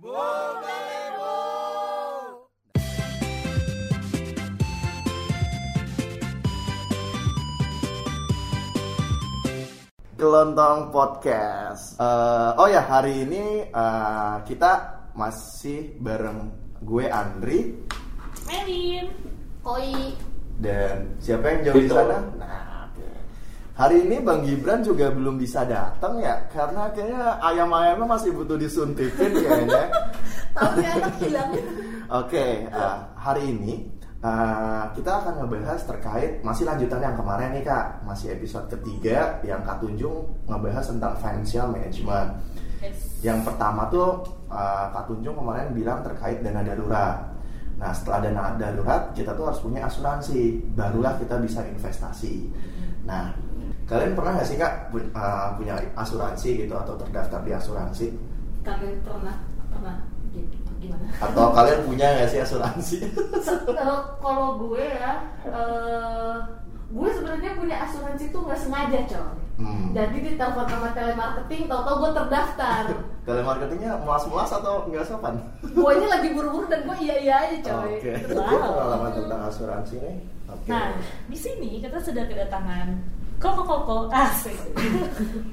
Gelontong Podcast. Eh, oh ya hari ini eh, kita masih bareng gue Andri Melin Koi dan siapa yang jauh di sana? Nah. Hari ini Bang Gibran juga belum bisa datang ya karena kayaknya ayam-ayamnya masih butuh disuntikin kayaknya. tapi anak hilang Oke, eh, hari ini eh, kita akan ngebahas terkait masih lanjutan yang kemarin nih kak, masih episode ketiga yang Kak Tunjung ngebahas tentang financial management. Yang pertama tuh eh, Kak Tunjung kemarin bilang terkait dana darurat. Nah setelah dana darurat kita tuh harus punya asuransi, barulah kita bisa investasi. Nah kalian pernah nggak sih kak eh, punya asuransi gitu atau terdaftar di asuransi? kalian pernah pernah Gi- gimana Atau kalian punya nggak sih asuransi? Eh, kalau gue ya eh, gue sebenarnya punya asuransi tuh nggak sengaja coy Hmm. jadi di telepon sama telemarketing tau-tau gue terdaftar Telemarketingnya mulas-mulas atau nggak sopan? gue ini lagi buru-buru dan gue iya iya aja coy Oke. Terus- Itu pengalaman tentang asuransi nih. Oke. Nah, di sini kita sudah kedatangan Koko Koko asik.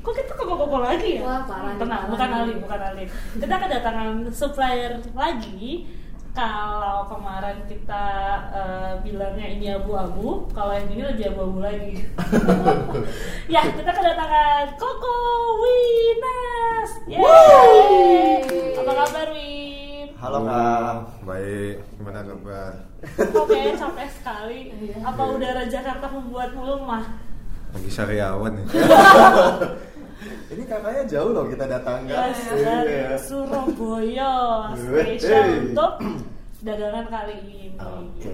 Kok kita Koko Koko lagi ya? Wah, parah Tenang, parah bukan. Ali, bukan Ali. Kita kedatangan supplier lagi. Kalau kemarin kita eh, bilangnya ini abu-abu, kalau yang ini lebih abu-abu lagi. ya, kita kedatangan Koko Winas. Yeay! Apa kabar Win? Halo kak. Baik, gimana kabar? Oke, capek sekali. Iya. Apa udara Jakarta membuatmu lemah? Lagi sariawan nih. Ini kakaknya jauh loh kita datangkan. Yes, dari Iya. Surabaya, hey. untuk dagangan kali ini. Oke.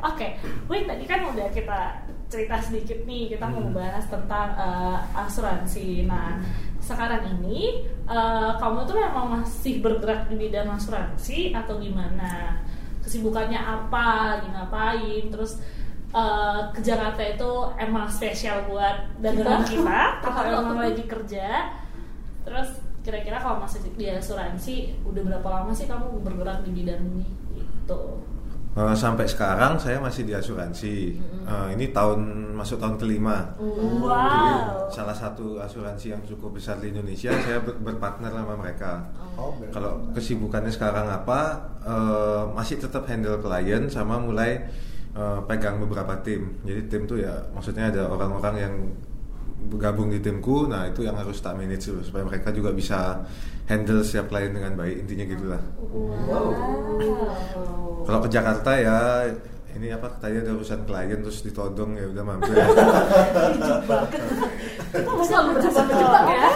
Oke, Win tadi kan udah kita cerita sedikit nih, kita mau Hmm. membahas tentang eh, asuransi. Nah, sekarang ini eh, kamu tuh memang masih bergerak di bidang asuransi atau gimana? Kesibukannya apa? Lagi ngapain? Terus eh, ke Jakarta itu emang spesial buat dagangan Kita? Kita emang lagi kerja? Terus kira-kira kalau masih di asuransi udah berapa lama sih kamu bergerak di bidang ini? Gitu. Eh, sampai sekarang saya masih di asuransi. Eh, ini tahun masuk tahun kelima. Wow. Salah satu asuransi yang cukup besar di Indonesia. Saya ber- berpartner sama mereka. Oh, berarti- Kalau kesibukannya sekarang apa? eh, masih tetap handle klien sama mulai eh, pegang beberapa tim. Jadi tim tuh ya maksudnya ada orang-orang yang bergabung di timku. Nah itu yang harus tak manage dulu supaya mereka juga bisa handle setiap klien dengan baik. Intinya gitulah. Wow. Kalau ke Jakarta ya ini apa tadi ada urusan klien terus ditodong ya udah mampir. Kita Selalu ya. ya.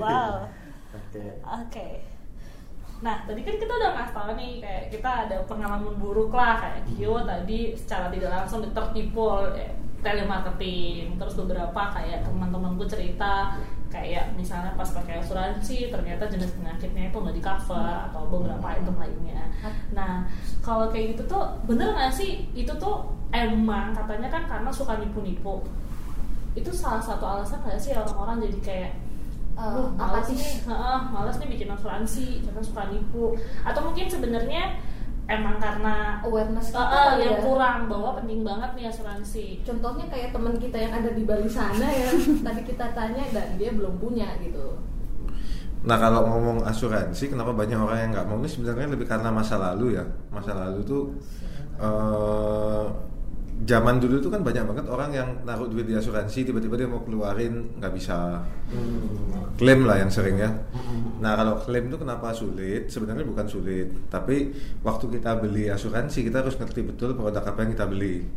Wow. Oke. Oke. Nah, tadi kan kita udah ngasih tahu nih kayak kita ada pengalaman buruk lah kayak Gio tadi secara tidak langsung tertipu oleh telemarketing. Terus beberapa kayak teman-temanku cerita kayak misalnya pas pakai asuransi ternyata jenis penyakitnya itu nggak di cover atau beberapa item lainnya. Nah, kalau kayak gitu tuh bener nggak sih itu tuh emang katanya kan karena suka nipu-nipu. Itu salah satu alasan nggak sih orang-orang jadi kayak Males apatis. nih, Heeh, males nih bikin asuransi, karena suka nipu. Atau mungkin sebenarnya emang karena awareness kita eh, kali yang ya. kurang bahwa penting banget nih asuransi. contohnya kayak teman kita yang ada di Bali sana ya tadi kita tanya dan dia belum punya gitu Nah kalau ngomong asuransi, kenapa banyak orang yang nggak mau ini sebenarnya lebih karena masa lalu ya. Masa lalu tuh eh, zaman dulu tuh kan banyak banget orang yang naruh duit di asuransi, tiba-tiba dia mau keluarin nggak bisa klaim lah yang sering ya. Nah kalau klaim tuh kenapa sulit? Sebenarnya bukan sulit, tapi waktu kita beli asuransi kita harus ngerti betul produk apa yang kita beli.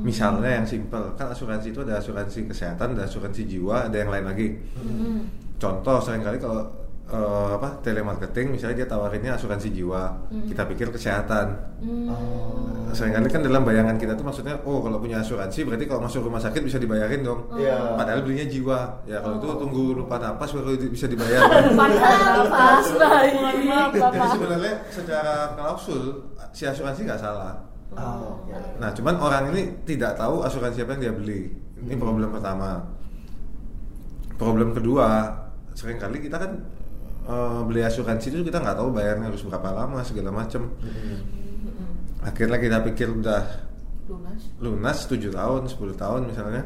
Misalnya yang simple, kan asuransi itu ada asuransi kesehatan, ada asuransi jiwa, ada yang lain lagi. Contoh sering kali kalau eh, apa telemarketing misalnya dia tawarinnya asuransi jiwa, kita pikir kesehatan. Oh. Seringkali kan dalam bayangan kita tuh maksudnya oh kalau punya asuransi berarti kalau masuk rumah sakit bisa dibayarin dong. Iya. Padahal belinya jiwa. Ya kalau itu tunggu lupa napas baru bisa dibayar. Padahal pas bayi. Mohon maaf, Jadi sebenarnya secara klausul si asuransi nggak salah. Oh, oke. Nah, cuman orang ini tidak tahu asuransi apa yang dia beli. Ini problem pertama. Problem kedua, sering kali kita kan eh, beli asuransi itu kita nggak tahu bayarnya harus berapa lama segala macam. Akhirnya kita pikir udah lunas lunas 7 tahun, 10 tahun misalnya.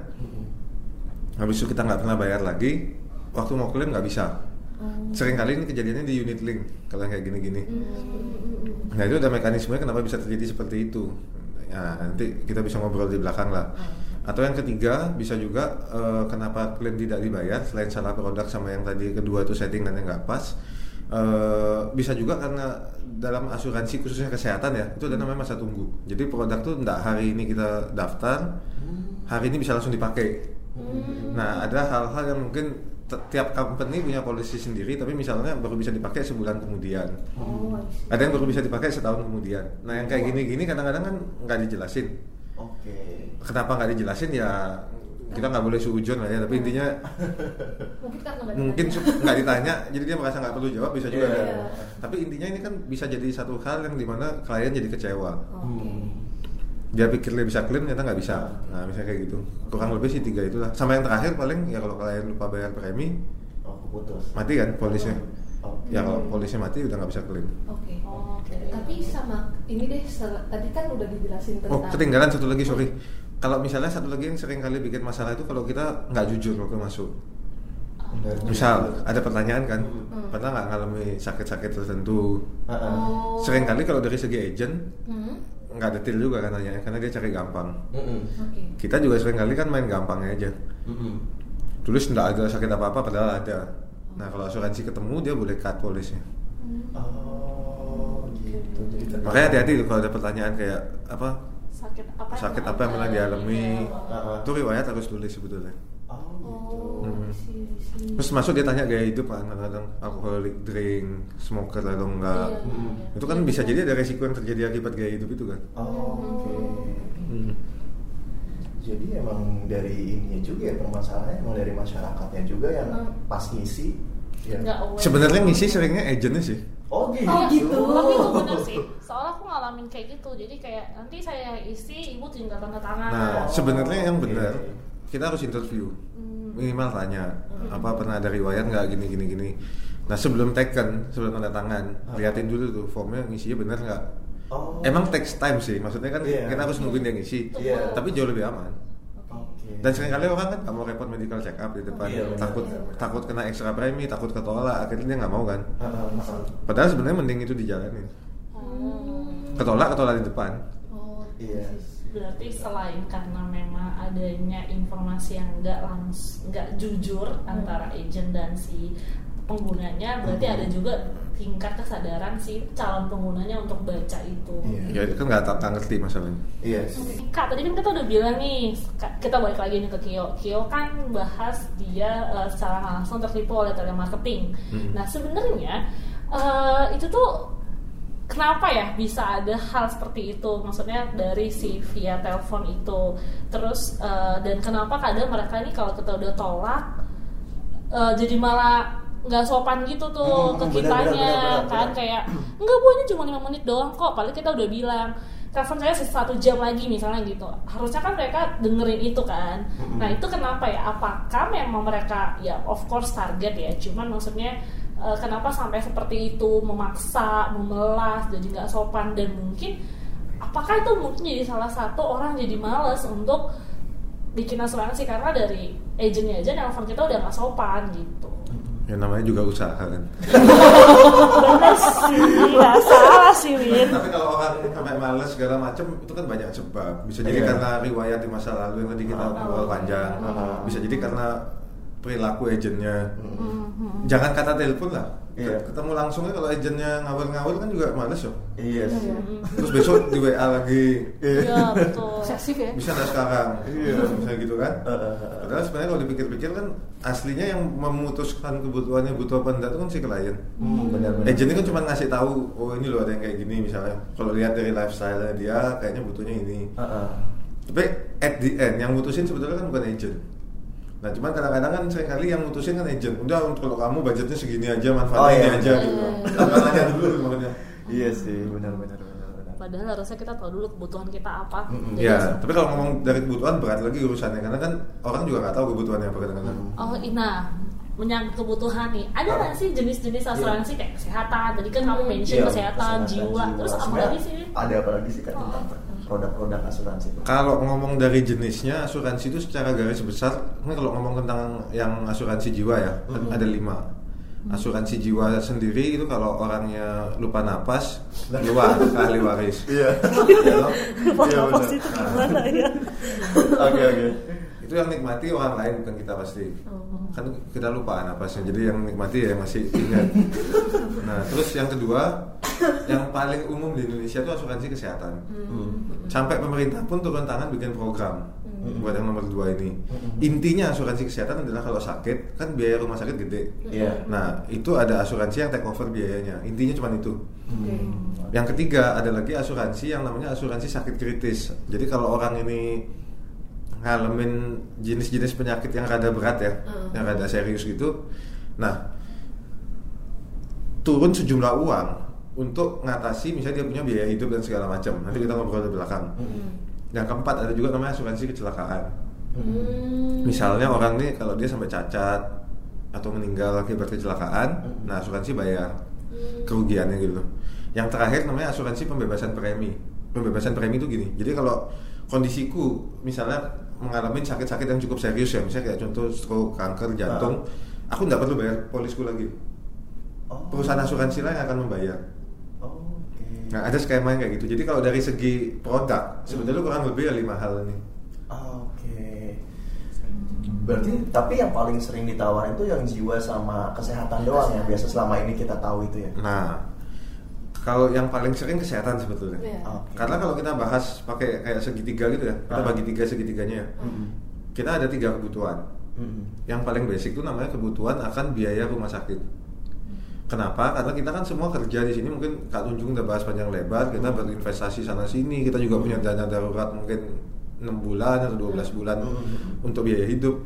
Habis itu kita nggak pernah bayar lagi. Waktu mau klaim nggak bisa. Sering kali ini kejadiannya di unit link kalau kayak gini-gini. Nah itu ada mekanisme kenapa bisa terjadi seperti itu. Ya, nanti kita bisa ngobrol di belakang lah. Atau yang ketiga bisa juga eh, kenapa klaim tidak dibayar selain salah produk sama yang tadi kedua itu setting dan yang nggak pas. Eh, bisa juga karena dalam asuransi khususnya kesehatan ya itu ada namanya masa tunggu. Jadi produk tuh enggak hari ini kita daftar, hari ini bisa langsung dipakai. Nah, ada hal-hal yang mungkin tiap company punya polisi sendiri, tapi misalnya baru bisa dipakai sebulan kemudian. oh. Ada yang baru bisa dipakai setahun kemudian. Nah, yang kayak gini-gini kadang-kadang kan nggak dijelasin. Oke. Kenapa nggak dijelasin ya kita nggak boleh suujon lah ya. Tapi intinya mungkin karena nggak mungkin ditanya. su- nggak ditanya, jadi dia merasa nggak perlu jawab bisa juga. Iya. kan. Tapi intinya ini kan bisa jadi satu hal yang di mana klien jadi kecewa. Hmm. Dia pikir dia bisa klaim ternyata nggak bisa. Nah, misalnya kayak gitu. Kurang lebih sih tiga itulah. Sama yang terakhir paling ya kalau klien lupa bayar premi Oh, mati kan polisnya. Oh. Ya kalau polisnya mati udah nggak bisa klaim. Oke. Oh, oke. Tapi sama ini deh tadi kan udah dijelasin tentang Oh, ketinggalan satu lagi, sorry. Kalau misalnya satu lagi yang sering kali bikin masalah itu kalau kita nggak jujur waktu masuk. Misal ada pertanyaan kan, Hmm. pernah nggak ngalami sakit-sakit tertentu? Heeh. Oh. Sering kali kalau dari segi agent Hmm. nggak detail juga kan nanya, karena dia cari gampang. Mm-mm. Oke. Kita juga sering kali kan main gampangnya aja. Mm-mm. Tulis nggak ada sakit apa-apa padahal ada. Nah kalau asuransi ketemu dia boleh cut polisnya. Oh, gitu. Jadi Makanya hati-hati kalau ada pertanyaan kayak apa sakit apa sakit apa yang pernah dialami, Heeh. itu riwayat harus tulis sebetulnya. Oh, gitu. Hmm. Terus masuk dia tanya gaya hidup kan kadang-kadang alkoholik drink, smoker atau enggak. Iya, iya, iya. Itu kan bisa jadi ada resiko yang terjadi akibat gaya hidup itu kan. Oh, oke. Jadi emang dari ininya juga ya permasalahannya emang dari masyarakatnya juga yang Hmm. pas ngisi. Ya. Sebenarnya ngisi seringnya agentnya sih. Oh gitu. Oh, gitu. tapi itu bener sih soalnya aku ngalamin kayak gitu jadi kayak nanti saya isi ibu tinggal tanda tangan Nah, Oh, sebenarnya yang benar kita harus interview. Hmm. Minimal tanya apa pernah ada riwayat nggak gini gini gini. Nah sebelum taken, sebelum tanda tangan, Ah. liatin dulu tuh formnya ngisinya benar nggak. Oh. Emang takes time sih, maksudnya kan Iya. kita harus nungguin dia ngisi. Iya. Tapi jauh lebih aman. Oke. Dan sering kali orang kan nggak mau repot medical check up di depan, Iya, benar. takut takut kena ekstra premi, takut ketolak, akhirnya dia nggak mau kan. Padahal sebenarnya mending itu dijalanin. Hmm. Ketolak ketolak di depan. Oh, Iya. berarti selain karena memang adanya informasi yang nggak langsung nggak jujur antara agent dan si penggunanya berarti ada juga tingkat kesadaran si calon penggunanya untuk baca itu Iya. Ya kan nggak tak ngerti masalahnya. Iya. Kak, tadi kan kita udah bilang nih, kita balik lagi nih ke Kio. Kio kan bahas dia eh, secara langsung tertipu oleh telemarketing. Hmm. Nah, sebenarnya eh, itu tuh kenapa ya bisa ada hal seperti itu? Maksudnya dari si via telepon itu. Terus eh, dan kenapa kadang mereka ini kalau kita udah tolak eh, jadi malah nggak sopan gitu tuh Hmm, ke kitanya kan? kayak enggak bu ini cuma lima menit doang kok. Paling kita udah bilang telepon saya satu jam lagi misalnya gitu. Harusnya kan mereka dengerin itu kan. Mm-mm. nah itu kenapa ya? Apakah memang mereka ya of course target ya cuman maksudnya eh, kenapa sampai seperti itu? Memaksa memelas jadi nggak sopan dan mungkin apakah itu mungkin jadi salah satu orang jadi males untuk bikin asuransi? Karena dari agentnya aja nelfon kita udah nggak sopan gitu Ya namanya juga usaha kan. bener sih nggak salah sih Win Tapi kalau orang sampai males segala macam itu kan banyak sebab. Bisa jadi Iya. karena riwayat di masa lalu yang tadi kita Ah. ngobrol panjang. Ah. Bisa jadi karena perilaku agentnya. Mhm. Jangan kata telepon lah. Iya. Ketemu langsungnya kalau agentnya ngawur-ngawur kan juga males yo. Iya sih. Mhm. Terus besok di WA lagi. Iya betul. Obsesif ya? Bisa nggak sekarang? Iya. Misalnya gitu kan. Padahal sebenarnya kalau dipikir-pikir kan aslinya yang memutuskan kebutuhannya butuh apa enggak itu kan si klien. Hmm, benar-benar. Agent ini kan cuma ngasih tahu, oh ini loh ada yang kayak gini misalnya. Kalau lihat dari lifestyle dia kayaknya butuhnya ini. Heeh. Tapi at the end yang mutusin sebetulnya kan bukan agent. Nah cuman kadang-kadang kan sering kali yang mutusin kan agent. Udah untuk kalau kamu budgetnya segini aja, manfaatnya Oh, iya, ini aja benar. gitu. Iya. Tanpa nanya dulu makanya. Iya sih, benar-benar benar-benar. Padahal harusnya kita tahu dulu kebutuhan kita apa. Mm-mm. Jadi- Ya, tapi kalau ngomong dari kebutuhan berat lagi urusannya karena kan orang juga nggak tahu kebutuhannya apa kadang-kadang. Hmm. Oh, nah menyangkut kebutuhan nih ada nggak sih jenis-jenis asuransi kayak kesehatan tadi kan kamu mention Iya, kesehatan, jiwa. terus apa lagi sih Ada apa lagi sih kan tentang produk-produk asuransi itu? Kalau ngomong dari jenisnya asuransi itu secara garis besar, ini kalau ngomong tentang yang asuransi jiwa ya Mhm. ada lima. Asuransi jiwa sendiri itu kalau orangnya lupa napas keluar ke ahli waris. Iya. Iya, benar. itu gimana ya Oke oke. Itu yang nikmati orang lain bukan kita pasti. Kan kita lupa napasnya, jadi yang nikmati ya yang masih ingat. Nah, terus yang kedua, yang paling umum di Indonesia itu asuransi kesehatan. Sampai pemerintah pun turun tangan bikin program buat yang nomor dua ini. Intinya asuransi kesehatan adalah kalau sakit kan biaya rumah sakit gede. Iya. Nah itu ada asuransi yang take over biayanya. Intinya cuma itu. Hmm. Yang ketiga ada lagi asuransi yang namanya asuransi sakit kritis. Jadi kalau orang ini ngalamin jenis-jenis penyakit yang rada berat ya, Hmm. yang rada serius gitu, nah turun sejumlah uang untuk ngatasi misalnya dia punya biaya hidup dan segala macam. Nanti kita ngobrol di belakang. Hmm. Yang keempat ada juga namanya asuransi kecelakaan. Hmm. Misalnya orang nih kalau dia sampai cacat atau meninggal akibat kecelakaan, Hmm. nah asuransi bayar kerugiannya gitu. Yang terakhir namanya asuransi pembebasan premi. Pembebasan premi itu gini. Jadi kalau kondisiku misalnya mengalami sakit-sakit yang cukup serius ya, misalnya kayak contoh stroke, kanker, jantung, aku nggak perlu bayar polisku lagi. Oh. Perusahaan asuransi lain akan membayar. Nah ada skema yang kayak gitu. Jadi kalau dari segi produk, sebetulnya kurang lebih ya lima hal ini. Oke. Berarti tapi yang paling sering ditawarin itu yang jiwa sama kesehatan doang ya biasa selama ini kita tahu itu ya. Nah, kalau yang paling sering kesehatan sebetulnya. Iya. Oke. Karena kalau kita bahas pakai kayak segitiga gitu ya, kita Ah. bagi tiga segitiganya ya. Mm-mm. Kita ada tiga kebutuhan. Mm-mm. Yang paling basic itu namanya kebutuhan akan biaya rumah sakit. Kenapa? Karena kita kan semua kerja di sini mungkin Kak Tunjung udah bahas panjang lebar, kita berinvestasi sana sini, kita juga punya dana darurat mungkin 6 bulan atau 12 bulan Hmm. untuk biaya hidup.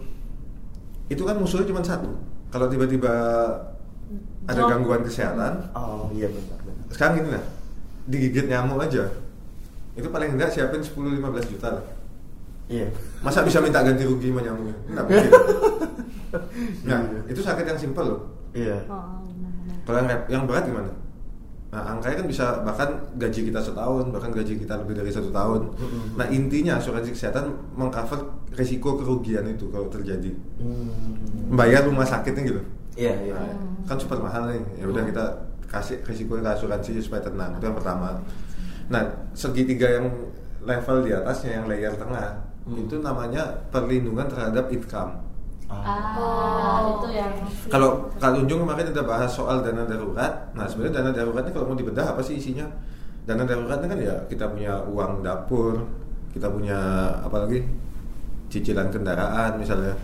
Itu kan musuhnya cuma satu. Kalau tiba-tiba ada gangguan kesehatan, Oh iya benar benar. sekarang gini lah digigit nyamuk aja itu paling enggak siapin 10-15 juta lah Iya. masa bisa minta ganti rugi sama nyamuknya enggak mungkin nah itu sakit yang simpel loh Iya. Oh. Kalau yang, yang berat gimana nah angkanya kan bisa bahkan gaji kita setahun bahkan gaji kita lebih dari satu tahun Mm-mm. nah intinya asuransi kesehatan mengcover resiko kerugian itu kalau terjadi Hmm. bayar rumah sakitnya gitu Iya iya. Nah, kan super mahal nih ya udah kita kasih risiko ke asuransi supaya tenang itu yang pertama nah segitiga yang level di atasnya yang layer tengah Hmm. itu namanya perlindungan terhadap income Ah, itu yang kalau Kak Tunjung kemarin udah bahas soal dana darurat. Nah sebenarnya dana darurat ini kalau mau dibedah apa sih isinya? Dana darurat ini kan ya kita punya uang dapur kita punya apa lagi? Cicilan kendaraan misalnya.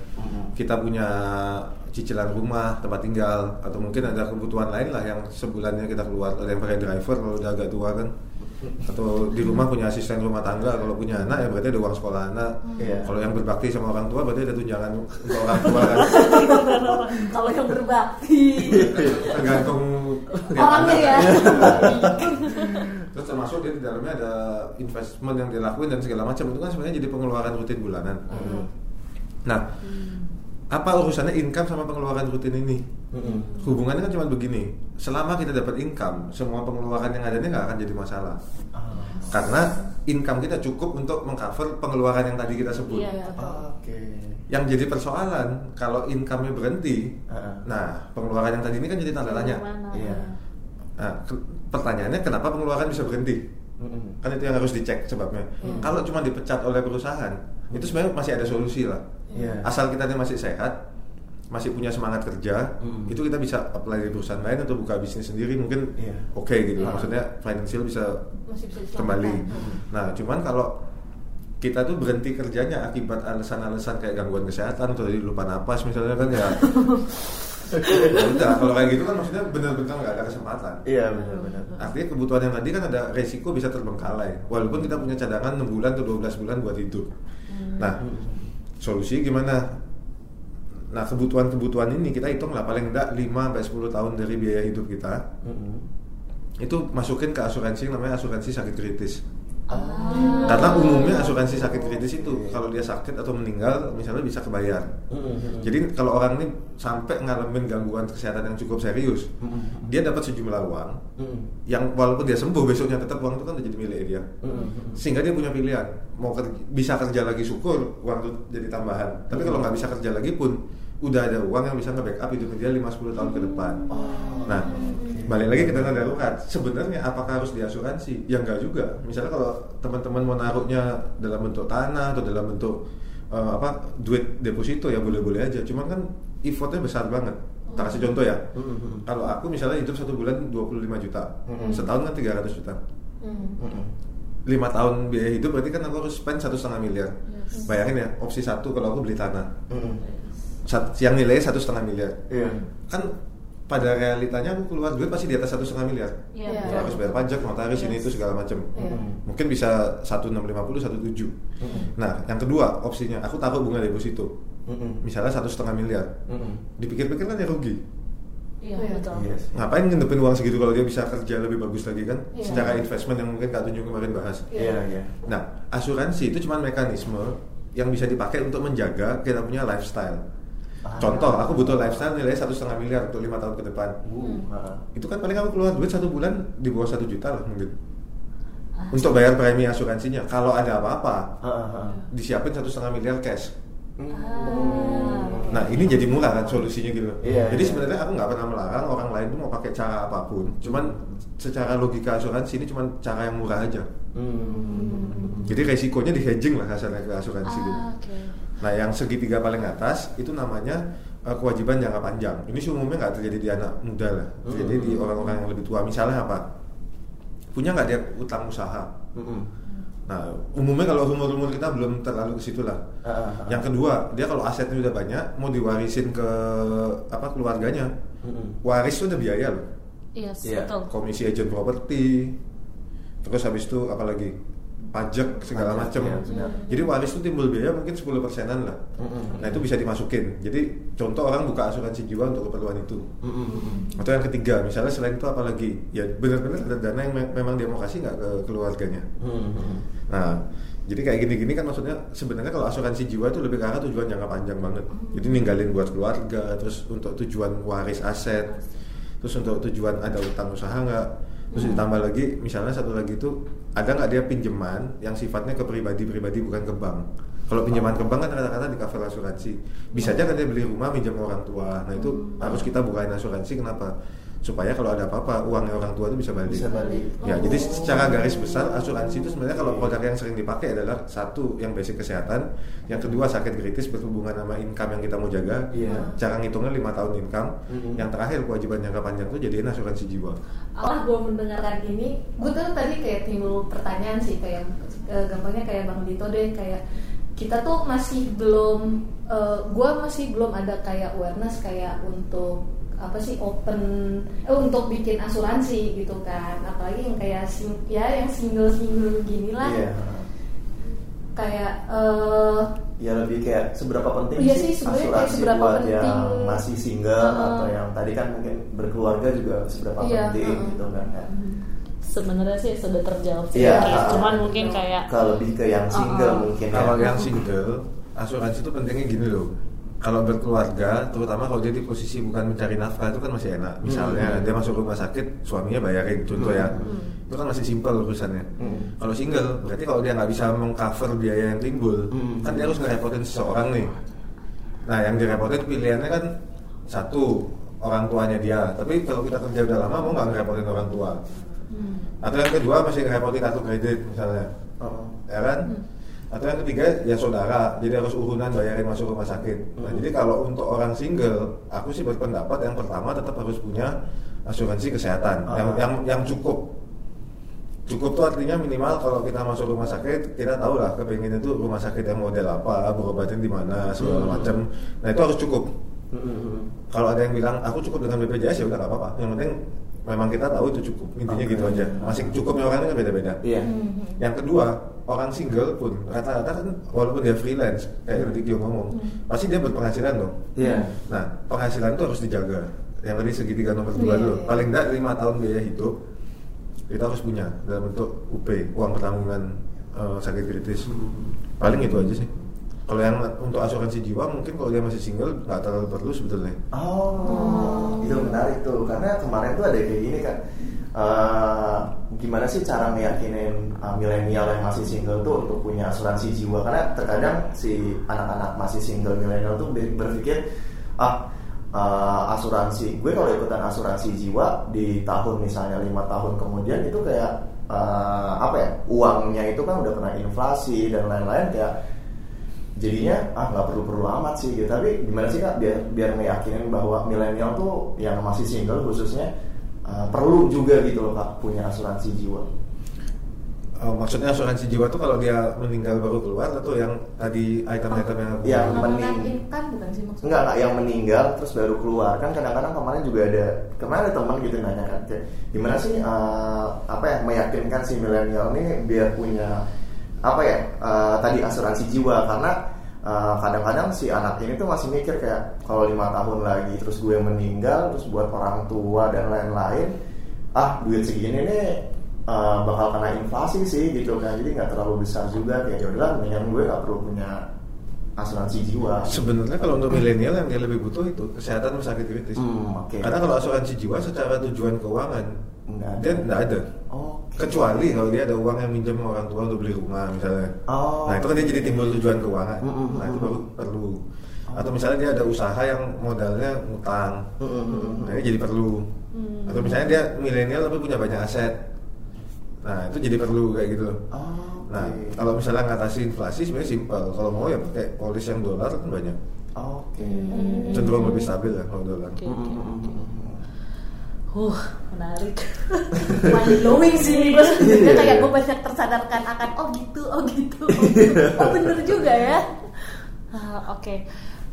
Kita punya cicilan rumah tempat tinggal atau mungkin ada kebutuhan lain lah yang sebulannya kita keluar ada yang pakai driver kalau udah agak tua kan atau di rumah punya asisten rumah tangga kalau punya anak ya berarti ada uang sekolah anak Iya. kalau yang berbakti sama orang tua berarti ada tunjangan untuk orang tua kan Kalau yang berbakti. tergantung Orangnya ya. terus termasuk dia di dalamnya ada investment yang dilakuin dan segala macam itu kan sebenarnya jadi pengeluaran rutin bulanan Hmm. Apa urusannya income sama pengeluaran rutin ini Mm-mm. hubungannya kan cuma begini selama kita dapat income semua pengeluaran yang ada ini nggak akan jadi masalah Ah. karena income kita cukup untuk mengcover pengeluaran yang tadi kita sebut Iya, iya. Oke. yang jadi persoalan kalau income-nya berhenti Heeh. nah pengeluaran yang tadi ini kan jadi tanda tanya? Iya. nah, ke- pertanyaannya kenapa pengeluaran bisa berhenti Mm-mm. kan itu yang harus dicek sebabnya Hmm. kalau cuma dipecat oleh perusahaan itu sebenarnya masih ada solusi lah Iya. asal kita ini masih sehat masih punya semangat kerja Hmm. itu kita bisa apply di perusahaan lain atau buka bisnis sendiri mungkin Iya. oke gitu Ah. maksudnya financial bisa Masih bisa kembali Hmm. nah cuman kalau kita tuh berhenti kerjanya akibat alasan-alasan kayak gangguan kesehatan atau tadi lupa napas misalnya kan ya udah kalau kayak gitu kan maksudnya benar-benar nggak ada kesempatan Iya benar-benar. Artinya kebutuhan yang tadi kan ada resiko bisa terbengkalai Walaupun kita punya cadangan 6 bulan atau 12 bulan buat hidup Nah, solusi gimana? Nah, kebutuhan-kebutuhan ini kita hitung lah paling enggak 5-10 tahun dari biaya hidup kita Mm-mm. Itu masukin ke asuransi namanya asuransi sakit kritis Ah. Karena umumnya asuransi sakit kritis itu kalau dia sakit atau meninggal misalnya bisa kebayar. Mm-mm. Jadi kalau orang ini sampai ngalamin gangguan kesehatan yang cukup serius, Mm-mm. dia dapat sejumlah uang Mm-mm. yang walaupun dia sembuh besoknya tetap uang itu kan jadi milik dia. Sehingga dia punya pilihan mau ker- bisa kerja lagi syukur uang itu jadi tambahan. Tapi kalau nggak bisa kerja lagi pun udah ada uang yang bisa nge-backup hidup dia 5-10 tahun ke depan. Nah, balik lagi ke dana darurat. Sebenarnya apakah harus diasuransi? Ya enggak juga. Misalnya kalau teman-teman mau naruhnya dalam bentuk tanah atau dalam bentuk eh, apa duit deposito ya boleh-boleh aja. Cuman kan effortnya besar banget. Tak kasih contoh ya. Mm-mm. Kalau aku misalnya hidup satu bulan 25 juta, Mm-mm. setahun kan 300 juta. Hmm. Mm-mm. Lima tahun biaya hidup berarti kan aku harus spend satu setengah miliar. Yes. Bayangin ya, opsi satu kalau aku beli tanah. Sat- yang nilainya satu setengah miliar. Iya. Kan pada realitanya aku keluar duit pasti di atas satu setengah miliar. Iya. Iya. Kalau harus bayar pajak, notaris ini Yes. itu segala macam. Iya. Mungkin bisa 1650, 17. Mm-mm. Nah, yang kedua opsinya aku taruh bunga deposito. Mm-mm. Misalnya satu setengah miliar. Mm-mm. Dipikir-pikir kan ya rugi. Iya, Iya. betul. Yes. Ngapain ngedepin uang segitu kalau dia bisa kerja lebih bagus lagi kan? Iya. Secara investment yang mungkin Kak Tunjung kemarin bahas. Iya, iya. Nah, asuransi itu cuma mekanisme yang bisa dipakai untuk menjaga kita punya lifestyle. Contoh, aku butuh lifestyle nilai satu setengah miliar untuk lima tahun ke depan. Ah. Itu kan paling aku keluar duit satu bulan di bawah satu juta lah mungkin. Ah. Untuk bayar premi asuransinya. Kalau ada apa-apa, Ah, ah, ah. disiapin satu setengah miliar cash. Ah. Nah ini jadi murah kan solusinya gitu. Iya, jadi iya. sebenarnya aku nggak pernah melarang orang lain tuh mau pakai cara apa pun. Cuman secara logika asuransi ini cuma cara yang murah aja. Hmm. Jadi resikonya di hedging lah hasilnya ke asuransi gitu. Ah, oke. Nah yang segitiga paling atas itu namanya eh, kewajiban jangka panjang. Ini sih umumnya nggak terjadi di anak muda lah. Terjadi di Hmm. orang-orang yang lebih tua. Misalnya apa? Punya nggak dia utang usaha? Mm-mm. Nah umumnya kalau umur-umur kita belum terlalu ke situ lah. Ah, ah, ah. Yang kedua, dia kalau asetnya udah banyak, mau diwarisin ke apa keluarganya, Mm-mm. waris itu udah biaya loh. Yes, Iya. betul. Komisi agent properti, terus habis itu apalagi pajak segala macam. benar. Jadi waris itu timbul biaya mungkin 10 persenan lah. Mm-mm. Nah itu bisa dimasukin. Jadi contoh orang buka asuransi jiwa untuk keperluan itu. Mm-mm. Atau yang ketiga, misalnya selain itu apalagi, ya benar-benar ada dana yang me- memang dia mau kasih nggak ke keluarganya. Mm-mm. Nah, jadi kayak gini-gini kan maksudnya sebenarnya kalau asuransi jiwa itu lebih ke arah tujuan jangka panjang banget. Jadi ninggalin buat keluarga, terus untuk tujuan waris aset, terus untuk tujuan ada utang usaha nggak, terus ditambah lagi misalnya satu lagi itu ada nggak dia pinjaman yang sifatnya ke pribadi-pribadi bukan ke bank. Kalau pinjaman ke bank kan kata-kata di cover asuransi. Bisa aja kan dia beli rumah minjam ke orang tua. Nah itu harus kita bukain asuransi kenapa? Supaya kalau ada apa-apa uangnya orang tua itu bisa balik. Bisa balik. Ya, Oh. jadi secara garis besar asuransi itu sebenarnya kalau produk yang sering dipakai adalah satu yang basic kesehatan, yang kedua sakit kritis berhubungan sama income yang kita mau jaga. Iya. Cara ngitungnya lima tahun income. Mhm. Yang terakhir kewajiban jangka panjang itu jadiin asuransi jiwa. Setelah gue mendengarkan ini, gue tuh tadi kayak timbul pertanyaan sih kayak eh, gampangnya kayak Bang Dito deh kayak kita tuh masih belum, gue masih belum ada kayak awareness kayak untuk apa sih open eh, untuk bikin asuransi gitu kan apalagi yang kayak sing, ya yang single single gini lah Iya. kayak eh, Ya lebih kayak seberapa penting Iya sih sih, kayak asuransi seberapa buat penting. yang masih single Uh-uh. atau yang tadi kan mungkin berkeluarga juga seberapa Iya, penting uh-uh. gitu kan kan. Sebenarnya sih sudah terjawab sih. Iya. Kayak, Cuman mungkin kayak ke lebih ke yang single Uh-uh. mungkin Kalau ya. yang single, asuransi itu pentingnya gini loh. Kalau berkeluarga, terutama kalau dia di posisi bukan mencari nafkah itu kan masih enak. Misalnya Hmm. dia masuk rumah sakit, suaminya bayarin, contoh ya. Hmm. Itu kan masih simpel urusannya. Hmm. Kalau single, berarti kalau dia nggak bisa mengcover biaya yang timbul, Hmm. kan dia harus ngerepotin seseorang nih. Nah, yang direpotin pilihannya kan satu orang tuanya dia. Tapi kalau kita kerja udah lama, mau nggak ngerepotin orang tua? Hmm. Atau yang kedua masih ngerepotin kartu kredit misalnya, Oh. ya kan? Atau yang ketiga ya saudara, jadi harus urunan bayarin masuk rumah sakit. Nah, Hmm. jadi kalau untuk orang single, aku sih berpendapat yang pertama tetap harus punya asuransi kesehatan Ah. yang yang yang cukup. Cukup tuh artinya minimal kalau kita masuk rumah sakit, kita tahu lah kepingin itu rumah sakit yang model apa, berobatin di mana, segala Hmm. macam. Nah itu harus cukup. Mm-mm. Kalau ada yang bilang aku cukup dengan BPJS ya udah nggak apa-apa. Yang penting memang kita tahu itu cukup. Intinya Oke. gitu aja. Masih cukupnya orangnya kan beda-beda. Iya. Hmm. Yang kedua, orang single pun rata-rata kan walaupun dia freelance, kayak tadi Gio ngomong, pasti dia berpenghasilan dong. Iya. Nah, penghasilan itu harus dijaga. Yang tadi segitiga nomor dua Iya, dulu. iya. Paling enggak lima tahun biaya hidup kita harus punya dalam bentuk UP uang pertanggungan eh, sakit kritis paling itu aja sih kalau yang untuk asuransi jiwa mungkin kalau dia masih single nggak terlalu perlu sebetulnya Oh, itu menarik tuh karena kemarin tuh ada kayak gini kan. Eh, gimana sih cara meyakinin uh, milenial yang masih single tuh untuk punya asuransi jiwa? Karena terkadang si anak-anak masih single milenial tuh ber- berpikir ah uh, asuransi gue kalau ikutan asuransi jiwa di tahun misalnya lima tahun kemudian itu kayak uh, apa ya uangnya itu kan udah kena inflasi dan lain-lain kayak jadinya ah nggak perlu perlu amat sih gitu. Tapi gimana sih kak biar biar meyakinin bahwa milenial tuh yang masih single khususnya uh, perlu juga gitu loh kak punya asuransi jiwa. Eh, maksudnya asuransi jiwa tuh kalau dia meninggal baru keluar atau yang tadi item-item yang Yang mending- income bukan sih maksudnya? Enggak enggak yang meninggal terus baru keluar. Kan kadang-kadang kemarin juga ada kemarin ada teman gitu nanya kan gimana sih uh, apa ya meyakinkan si milenial ini biar punya apa ya uh, tadi asuransi jiwa karena uh, kadang-kadang si anak ini tuh masih mikir kayak kalau lima tahun lagi terus gue meninggal terus buat orang tua dan lain-lain ah duit segini nih uh, bakal kena inflasi sih gitu kan jadi nggak terlalu besar juga kayak ya udahlah mendingan gue nggak perlu punya asuransi jiwa Sebenarnya kalau untuk milenial yang dia lebih butuh itu kesehatan dan sakit kritis. Hmm, oke. Karena kalau asuransi jiwa secara tujuan keuangan Nggak ada. dia nggak ada. Oh, Kecuali kalau dia ada uang yang minjem orang tua untuk beli rumah misalnya. Oh. Nah itu kan dia jadi timbul tujuan keuangan. Mm, mm, Nah itu mm, baru perlu. Atau misalnya dia ada usaha yang modalnya ngutang. Mm, mm, mm, mm. Nah ini jadi perlu. Atau misalnya dia milenial tapi punya banyak aset. Nah itu jadi perlu kayak gitu. Oh, Nah kalau misalnya ngatasi inflasi sebenarnya simpel. Kalau mau ya pakai polis yang dolar kan banyak. Oke. Cenderung lebih stabil ya kalau dolar. Oke, Mm, oke, Huh, menarik. mind blowing sih gue sebenarnya Iya, kayak iya. gue banyak tersadarkan akan oh gitu oh gitu oh, gitu. oh bener juga ya Ah, Oke,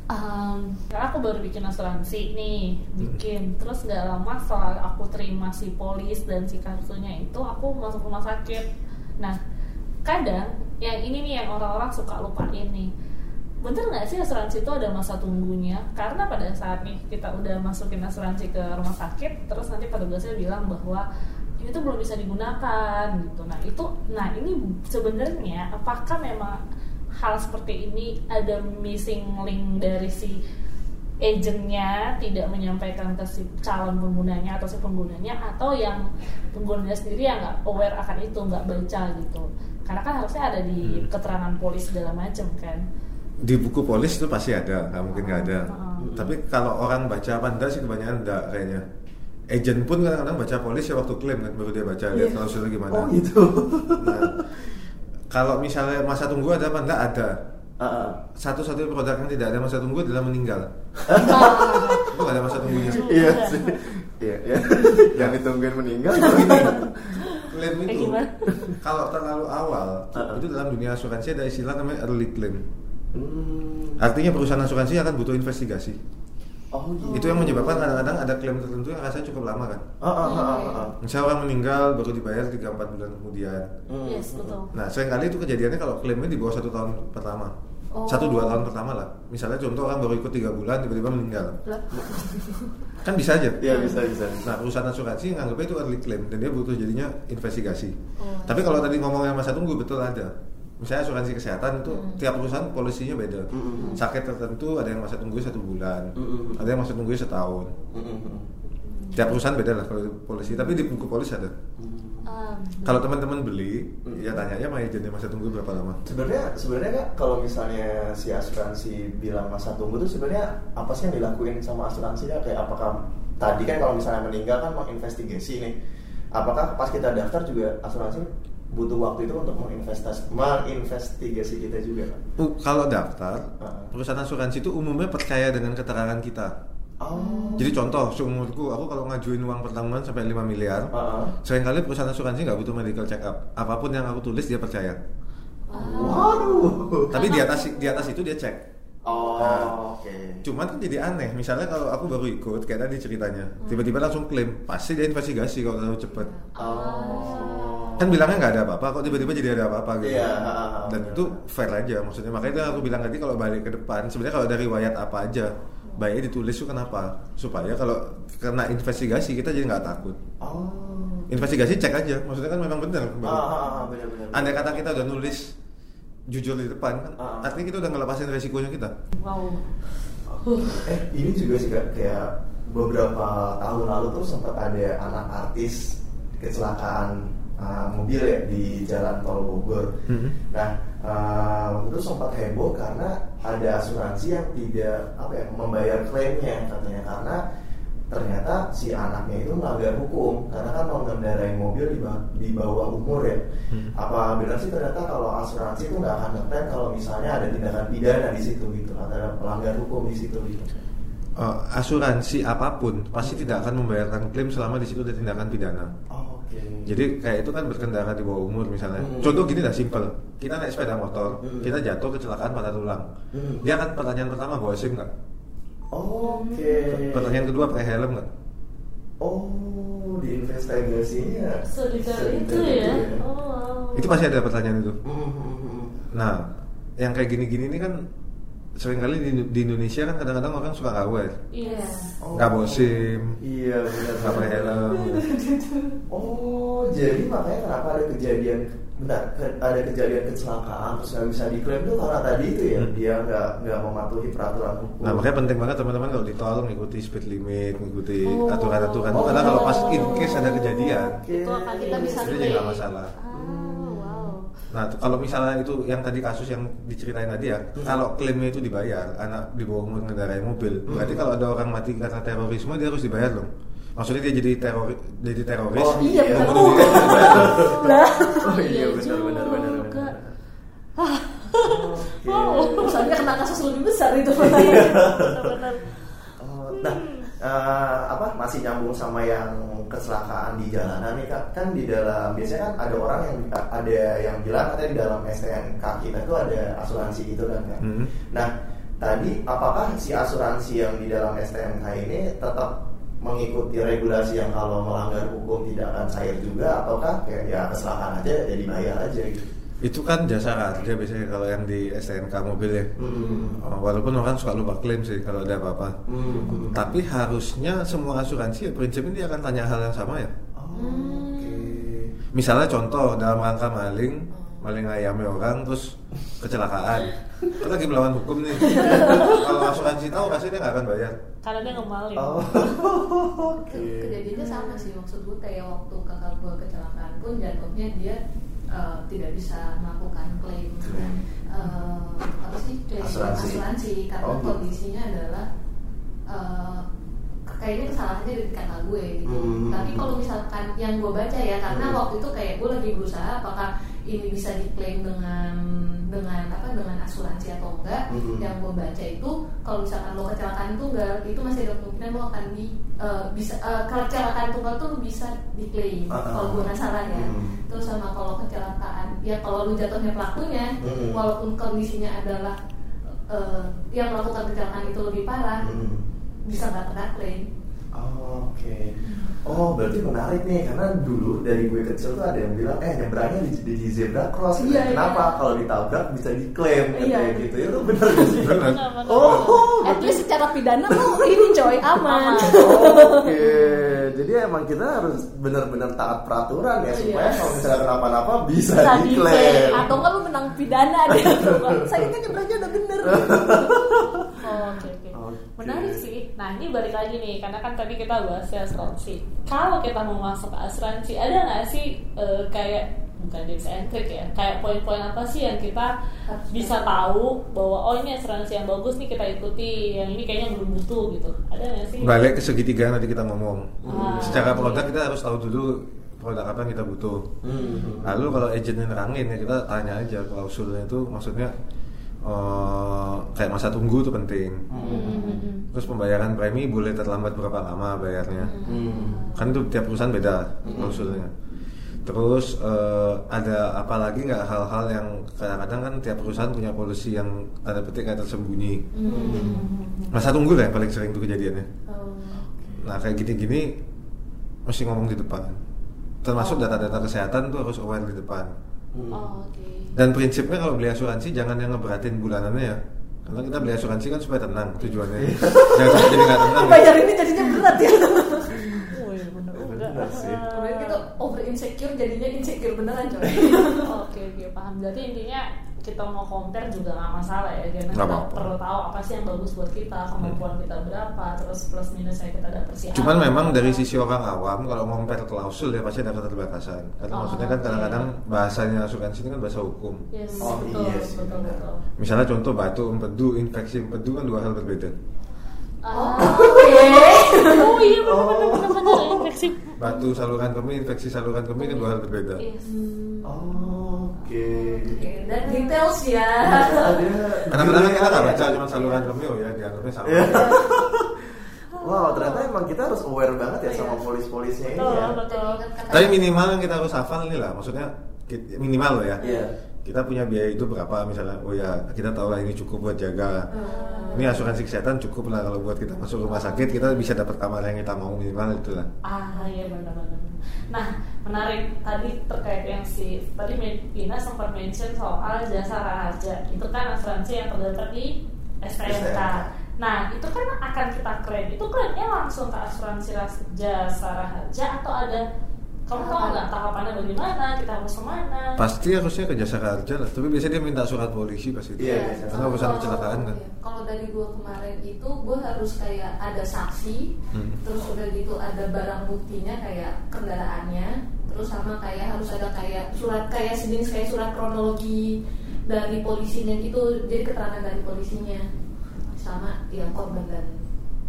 Em, karena aku baru bikin asuransi nih, bikin. Terus nggak lama setelah aku terima si polis dan si kartunya itu, aku masuk rumah sakit. Nah, kadang yang ini nih yang orang-orang suka lupa ini. Bener nggak sih asuransi itu ada masa tunggunya? Karena pada saat nih kita udah masukin asuransi ke rumah sakit, terus nanti petugasnya bilang bahwa ini tuh belum bisa digunakan gitu. Nah itu, nah ini sebenarnya apakah memang hal seperti ini ada missing link dari si agentnya tidak menyampaikan ke si calon penggunanya atau si penggunanya atau yang penggunanya sendiri yang nggak aware akan itu nggak baca gitu karena kan harusnya ada di keterangan polis segala macam kan Di buku polis itu pasti ada, nggak mungkin nggak ada. Heeh. Tapi kalau orang baca apa enggak sih kebanyakan enggak kayaknya. Agent pun kadang-kadang baca polis ya waktu klaim kan baru dia baca lihat Iya. klausulnya gimana. Oh gitu. Nah, kalau misalnya masa tunggu ada apa enggak ada. Heeh. Satu-satunya produk yang tidak ada masa tunggu adalah meninggal. itu nggak ada masa tunggunya. Iya sih. Iya, iya. Yang ditungguin meninggal. Klaim Kayak itu gimana? kalau terlalu awal Heeh. itu dalam dunia asuransi ada istilah namanya early claim. Hmm. Artinya perusahaan asuransi akan butuh investigasi. Oh gitu. Itu yang menyebabkan kadang-kadang ada klaim tertentu yang rasanya cukup lama kan. Heeh, heeh, heeh. Misalnya orang meninggal baru dibayar 3-4 bulan kemudian. Hmm. yes betul Nah, sering kali itu kejadiannya kalau klaimnya di bawah satu tahun pertama. Oh. Satu dua tahun pertama lah. Misalnya contoh orang baru ikut tiga bulan tiba-tiba meninggal. Kan bisa aja. Iya bisa bisa. Nah, perusahaan asuransi nganggapnya itu early claim dan dia butuh jadinya investigasi. Oh. Tapi kalau tadi ngomongnya masa tunggu betul ada. Misalnya asuransi kesehatan itu tiap perusahaan polisinya beda. Mm-mm. Sakit tertentu ada yang masa tunggu satu bulan, Mm-mm. ada yang masa tunggu setahun. Mm-mm. Tiap perusahaan beda lah kalau polisi. Tapi di buku polis ada. Um, Kalau teman-teman beli, Hmm. ya tanyanya sama agennya masa tunggu berapa lama. Sebenarnya sebenarnya Kak, kalau misalnya si asuransi bilang masa tunggu itu sebenarnya apa sih yang dilakuin sama asuransi Kak? Kayak apakah tadi kan kalau misalnya meninggal kan mau investigasi nih. Apakah pas kita daftar juga asuransi butuh waktu itu untuk menginvestas menginvestigasi kita juga Kak? Uh, kalau daftar, Ah. perusahaan asuransi itu umumnya percaya dengan keterangan kita. Oh. Jadi contoh, seumurku aku kalau ngajuin uang pertanggungan sampai 5 miliar, ah. sering kali perusahaan asuransi nggak butuh medical check up. Apa pun yang aku tulis dia percaya. Waduh. Tapi di atas di atas itu dia cek. Oh, Nah. oke. Cuman kan jadi aneh. Misalnya kalau aku baru ikut kayak tadi ceritanya, tiba-tiba langsung klaim, pasti dia investigasi kalau terlalu cepet. Oh. Kan bilangnya nggak ada apa-apa, kok tiba-tiba jadi ada apa-apa gitu. Iya, ah, ah, Dan itu fair aja maksudnya. Makanya itu yang aku bilang tadi kalau balik ke depan, sebenarnya kalau dari riwayat apa aja, baiknya ditulis itu kenapa supaya kalau kena investigasi kita jadi nggak takut Oh. investigasi cek aja maksudnya kan memang benar Ah, ah, ah, benar-benar. andai kata kita udah nulis jujur di depan kan Ah. artinya kita udah ngelepasin resikonya kita wow Eh, ini juga sih Kak, kayak beberapa tahun lalu tuh sempat ada anak artis kecelakaan uh, mobil ya di jalan tol Bogor. Mhm. Nah, uh, itu sempat heboh karena ada asuransi yang tidak apa ya membayar klaimnya katanya karena ternyata si anaknya itu melanggar hukum karena kan mengendarai mobil di, ba- di bawah umur ya. Hmm. Apa benar sih ternyata kalau asuransi itu nggak akan ngeklaim kalau misalnya ada tindakan pidana di situ gitu, ada pelanggar hukum di situ gitu. Eh, asuransi apa pun pasti tidak akan membayarkan klaim selama di situ ada tindakan pidana Oh, Oke. Jadi kayak itu kan berkendara di bawah umur misalnya. Hmm. Contoh gini dah simpel. Kita naik sepeda motor, Hmm. kita jatuh kecelakaan pada tulang. Hmm. Dia akan pertanyaan pertama bawa SIM nggak? Oke. Pertanyaan kedua pakai helm nggak? Oh, di investigasinya. sedetail itu sedetail ya oh wow. Itu pasti ada pertanyaan itu. Hmm, hmm, hmm. Nah, yang kayak gini-gini ini kan sering kali di, di Indonesia kan kadang-kadang orang suka nggak aware, iya Oh. nggak bawa SIM, Iya benar. nggak pakai helm. Oh, jadi makanya kenapa ada kejadian bentar, ke- ada kejadian kecelakaan terus nggak bisa diklaim tuh karena tadi itu ya Hmm. dia nggak nggak mematuhi peraturan hukum. Nah makanya penting banget teman-teman kalau di tol mengikuti speed limit, mengikuti Oh. aturan-aturan. Oh. Karena kalau pas in case ada kejadian, Oke. itu akan kita bisa itu jadi nggak masalah. ah Nah, kalau misalnya itu yang tadi kasus yang diceritain tadi ya, Hmm. kalau klaimnya itu dibayar, anak di bawah umur mengendarai mobil, Hmm. berarti kalau ada orang mati karena terorisme dia harus dibayar dong. Maksudnya dia jadi terori, jadi teroris. Oh, Iya, iya. benar. Oh, Lah, Oh iya benar benar benar juga. benar. Wow. soalnya kena kasus lebih besar itu. benar-benar Oh, nah, eh, apa masih nyambung sama yang kecelakaan di jalanan nih kak? Kan di dalam biasanya kan ada orang yang ada yang bilang katanya di dalam STNK kita itu ada asuransi gitu kan kak. Hmm. Nah, tadi apakah si asuransi yang di dalam STNK ini tetap mengikuti regulasi yang kalau melanggar hukum tidak akan cair juga ataukah kayak ya kecelakaan aja jadi bayar aja gitu? Itu kan jasa kerja biasanya kalau yang di STNK mobil ya. Hmm. Oh, Walaupun orang suka lupa klaim sih kalau ada apa-apa. Hmm. Tapi harusnya semua asuransi ya prinsipnya dia akan tanya hal yang sama ya. Oh, Oke. Misalnya contoh dalam rangka maling, maling ayamnya orang terus kecelakaan. Kita lagi melawan hukum nih. Kalau asuransi tahu pasti dia nggak akan bayar. karena dia ngemalin Oh. Oke. Ke- Kejadiannya sama sih maksud gue kayak waktu kakak gue kecelakaan pun jatuhnya dia eh, tidak bisa melakukan klaim Klaim. eh, apa sih klaim Asuransi. asuransi karena Oh, gitu. kondisinya adalah eh, kayaknya kesalahannya dari kakak gue gitu. Hmm. Tapi kalau misalkan yang gue baca ya karena Hmm. waktu itu kayak gue lagi berusaha apakah ini bisa diklaim dengan dengan apa dengan asuransi atau enggak Hmm. yang gue baca itu kalau misalkan lo kecelakaan tunggal itu masih ada kemungkinan lo akan di eh, bisa kalau kecelakaan tunggal tuh bisa diklaim ah. kalau gue nggak salah ya Hmm. terus sama kalau kecelakaan ya kalau lo jatuhnya pelakunya Hmm. walaupun kondisinya adalah eh, yang melakukan kecelakaan itu lebih parah Hmm. bisa nggak kena klaim Oh, Oke. Oh, berarti menarik nih karena dulu dari gue kecil tuh ada yang bilang, eh nyebrangnya di, di zebra cross. Iya, Kenapa? iya. Kalau ditabrak bisa diklaim Iya. kayak gitu. Itu benar gak sih? Benar. Benar-benar. Oh, at least secara pidana lo ini coy aman Oke, jadi emang kita harus benar-benar taat peraturan ya supaya Iya. kalau misalnya kenapa-napa bisa, bisa diklaim. diklaim atau nggak lo menang pidana deh saya kan nyebrangnya udah bener Oh, oke oke. Menarik sih. Nah ini balik lagi nih, karena kan tadi kita bahas ya asuransi. Kalau kita mau masuk ke asuransi, ada nggak sih eh, kayak bukan tips and trick ya, kayak poin-poin apa sih yang kita Harus bisa tahu bahwa oh ini asuransi yang bagus nih kita ikuti, yang ini kayaknya belum butuh gitu. Ada nggak sih? Balik ke segitiga nanti kita ngomong. Ah, Secara oke. produk kita harus tahu dulu produk apa yang kita butuh. Hmm. Lalu kalau agentnya nerangin ya kita tanya aja klausulnya itu maksudnya eh, kayak masa tunggu itu penting. Hmm. Terus pembayaran premi boleh terlambat berapa lama bayarnya? Hmm. Kan itu tiap perusahaan beda klausulnya. Terus eh, ada apa lagi nggak hal-hal yang kadang-kadang kan tiap perusahaan punya polisi yang tanda petik kayak tersembunyi. Masa tunggu lah yang paling sering tuh kejadiannya. Oh. Nah kayak gini-gini mesti ngomong di depan. Termasuk Oh. data-data kesehatan tuh harus aware di depan. Hmm. Oh. Dan prinsipnya kalau beli asuransi jangan yang ngeberatin bulanannya ya. Karena kita beli asuransi kan supaya tenang tujuannya. Jangan sampai jadi nggak tenang. ya. bayar ini jadinya berat ya Wih, bener juga. Bener sih. Kemudian kita over insecure jadinya insecure beneran coy Oke oke paham. Jadi intinya kita mau compare juga nggak masalah ya, karena kita apa-apa. perlu tahu apa sih yang bagus buat kita, kemampuan kita berapa, terus plus minusnya kita dapat sih. Cuman apa. memang dari sisi orang awam kalau compare klausul ya pasti ada keterbatasan. Karena Oh, maksudnya kan kadang-kadang bahasanya asuransi ini kan bahasa hukum. Yes, Oh, betul, iya sih, betul, benar. betul. Misalnya contoh batuk, empedu, infeksi empedu kan dua hal berbeda. Ah, oke oh iya benar-benar benar infeksi. Batu saluran kemih, infeksi saluran kemih kan dua hal berbeda. Yes. Oh, Oke. Oke, dan details ya Ada. Kadang-kadang kan kita nggak Iya. baca cuma saluran kemih oh ya dianggapnya sama. Iya. Wow, ternyata emang kita harus aware banget ya sama Iya. polis-polisnya ini ya. betul. Tapi minimal yang kita harus hafal nih lah, maksudnya minimal loh ya. Iya. Kita punya biaya itu berapa misalnya? Oh ya, kita tahu lah ini cukup buat jaga. Hmm. Ini asuransi kesehatan cukup lah kalau buat kita masuk rumah sakit kita bisa dapat kamar yang kita mau minimal itulah. Ah iya benar-benar. Nah menarik tadi terkait yang si tadi Ina sempat mention soal jasa raharja itu kan asuransi yang terdaftar di STNK. Nah itu kan akan kita klaim itu klaimnya langsung ke asuransi jasa raharja atau ada kamu tahu nggak tahapannya bagaimana kita harus ke mana? Pasti harusnya ke jasa kerja lah, tapi biasanya dia minta surat polisi pasti. Iya, Iya, biasa. Karena urusan kalau- kecelakaan kan. iya. Kalau dari gua kemarin itu gua harus kayak ada saksi, Hmm. terus udah gitu ada barang buktinya kayak kendaraannya, terus sama kayak harus ada kayak surat kayak sejenis kayak surat kronologi dari polisinya gitu, jadi keterangan dari polisinya sama yang korban dan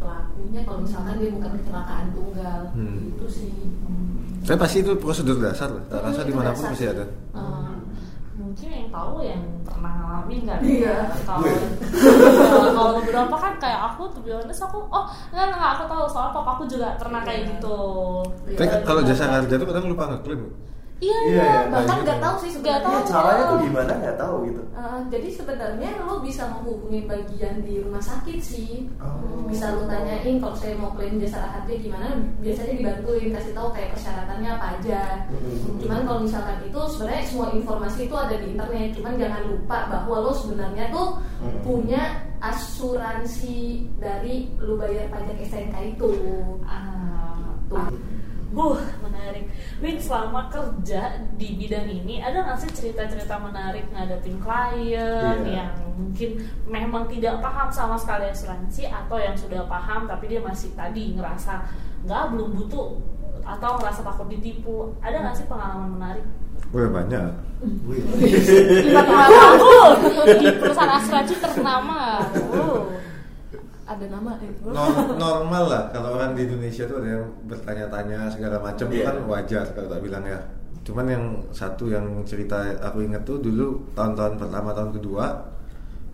pelakunya kalau misalkan dia bukan kecelakaan tunggal Hmm. itu sih. Tapi pasti itu prosedur dasar lah. Tak rasa Hmm, di mana pun dasar pasti ada. Eh, mungkin yang tahu yang pernah ngalamin kan Iya. kalau kalau- kalau beberapa kan kayak aku tuh bilang aku oh enggak enggak aku tahu soal papa aku juga pernah kayak Iya. gitu Tapi Iya, kalau iya. jasa kerja itu kadang lupa ngeklaim. Iya Iya, iya iya, bahkan gitu. nggak tahu sih sebenarnya tahu. Iya, caranya tuh gimana nggak tahu gitu. Uh, jadi sebenarnya lo bisa menghubungi bagian di rumah sakit sih Oh. bisa lo tanyain kalau saya mau klaim jasa raharja gimana biasanya dibantuin kasih tahu kayak persyaratannya apa aja Hmm. cuman kalau misalkan itu sebenarnya semua informasi itu ada di internet cuman jangan lupa bahwa lo sebenarnya tuh Hmm. punya asuransi dari lo bayar pajak STNK itu ah, tuh Buh, menarik. Win, selama kerja di bidang ini, ada nggak sih cerita-cerita menarik ngadepin klien Iya. yang mungkin memang tidak paham sama sekali asuransi atau yang sudah paham tapi dia masih tadi ngerasa nggak belum butuh atau ngerasa takut ditipu. Ada nggak sih pengalaman menarik? Wah banyak. Wih. Lima di perusahaan asuransi ternama. Oh. Ada nama itu Nor- normal lah kalau orang di Indonesia tuh ada yang bertanya-tanya segala macam Iya. kan wajar kalau tak bilang ya. Cuman yang satu yang cerita aku inget tuh dulu tahun-tahun pertama tahun kedua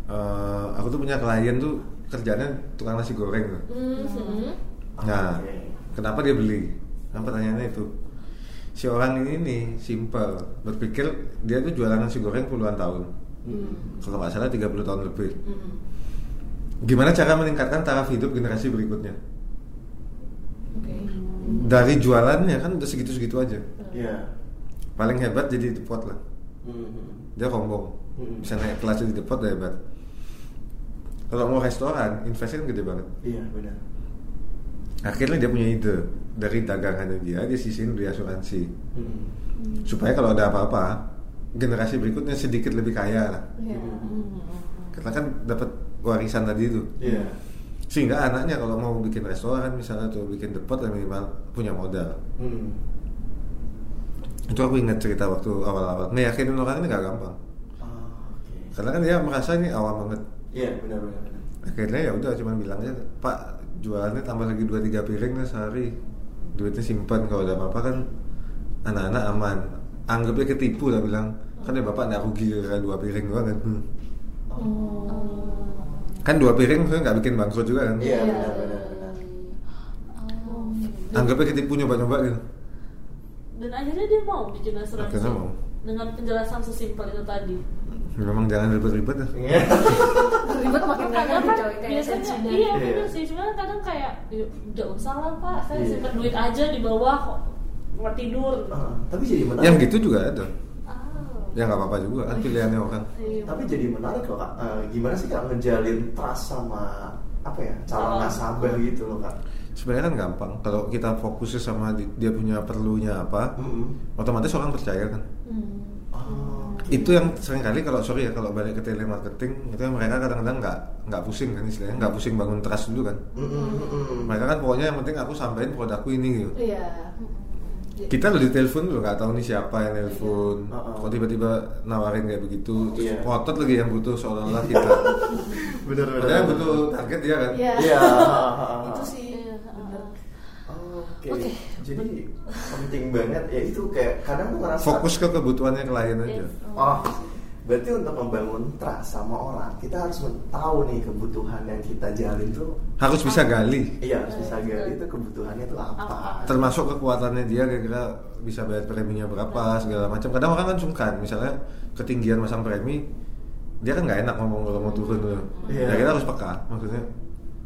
eh, aku tuh punya klien tuh kerjanya tukang nasi goreng tuh. Mhm. Nah, kenapa dia beli? Kan pertanyaannya itu. Si orang ini nih simple, berpikir dia tuh jualan nasi goreng puluhan tahun. Hmm. Kalau nggak salah 30 tahun lebih. Mhm. Gimana cara meningkatkan taraf hidup generasi berikutnya? oke Dari jualannya kan udah segitu-segitu aja. Iya. Paling hebat jadi depot lah. Hmm. Dia sombong. Hmm. Bisa naik kelas jadi depot udah hebat. Kalau mau restoran, investasi kan gede banget. Iya benar. Akhirnya dia punya ide dari dagangannya dia, dia sisihin beli asuransi. Hmm. Supaya kalau ada apa-apa, generasi berikutnya sedikit lebih kaya lah. Iya. Karena kan dapat warisan tadi itu. Iya. Sehingga anaknya kalau mau bikin restoran misalnya atau bikin depot ya minimal punya modal. Hmm. Itu aku ingat cerita waktu awal-awal. Ngeyakinin orang ini gak gampang. Ah, Oke. Karena kan dia merasa ini awam banget. Iya benar benar. benar. Akhirnya ya udah cuman bilang aja, Pak jualannya tambah lagi 2-3 piring nih sehari. Duitnya simpan kalau ada apa-apa kan anak-anak aman. Anggapnya ketipu lah bilang. Kan ya bapak nggak rugi gara dua piring doang kan. Hmm. Oh. Kan dua piring sebenarnya nggak bikin bangkrut juga kan. Iya benar benar benar. Oh. Anggapnya ketipu nyoba-nyoba gitu. Dan akhirnya dia mau bikin asuransi. Akhirnya mau. Dengan penjelasan sesimpel itu tadi. Memang jangan ribet-ribet ya. Iya. ribet makin kadang kan biasanya iya Iya. bener sih cuma kadang kayak "Ya, udah usah lah pak saya Iya. simpen duit aja di bawah kok nggak tidur Ah, tapi jadi menarik. Yang gitu juga ada. Oh ya nggak apa-apa juga kan pilihannya orang Iya. Tapi jadi menarik loh kak. Eh, gimana sih kak ngejalin trust sama apa ya calon nasabah gitu loh kak? sebenarnya kan gampang kalau kita fokusnya sama di- dia punya perlunya apa Mm-mm. otomatis orang percaya kan Hmm. Oh, itu yang sering kali kalau sorry ya kalau balik ke telemarketing itu yang mereka kadang-kadang nggak nggak pusing kan istilahnya nggak pusing bangun trust dulu kan mm-mm. mereka kan pokoknya yang penting aku sampein produkku ini gitu Iya. Kita udah ditelepon dulu nggak tahu nih siapa yang nelpon Iya. Uh-uh. kok tiba-tiba nawarin kayak begitu terus Iya. ngotot lagi yang butuh seolah-olah kita bener bener. padahal yang butuh target dia kan Iya. Iya. Itu sih. Iya. Oke. Oke. Jadi penting banget ya itu kayak kadang tuh ngerasa fokus ke kebutuhannya klien aja Yes. Oh, berarti untuk membangun trust sama orang kita harus tahu nih kebutuhan yang kita jalin tuh. harus bisa gali Iya harus bisa gali itu kebutuhannya tuh apa. Termasuk kekuatannya dia kira-kira bisa bayar preminya berapa segala macam kadang orang kan sungkan misalnya ketinggian masang premi dia kan nggak enak ngomong kalau mau turun tuh Iya. ya kita harus peka maksudnya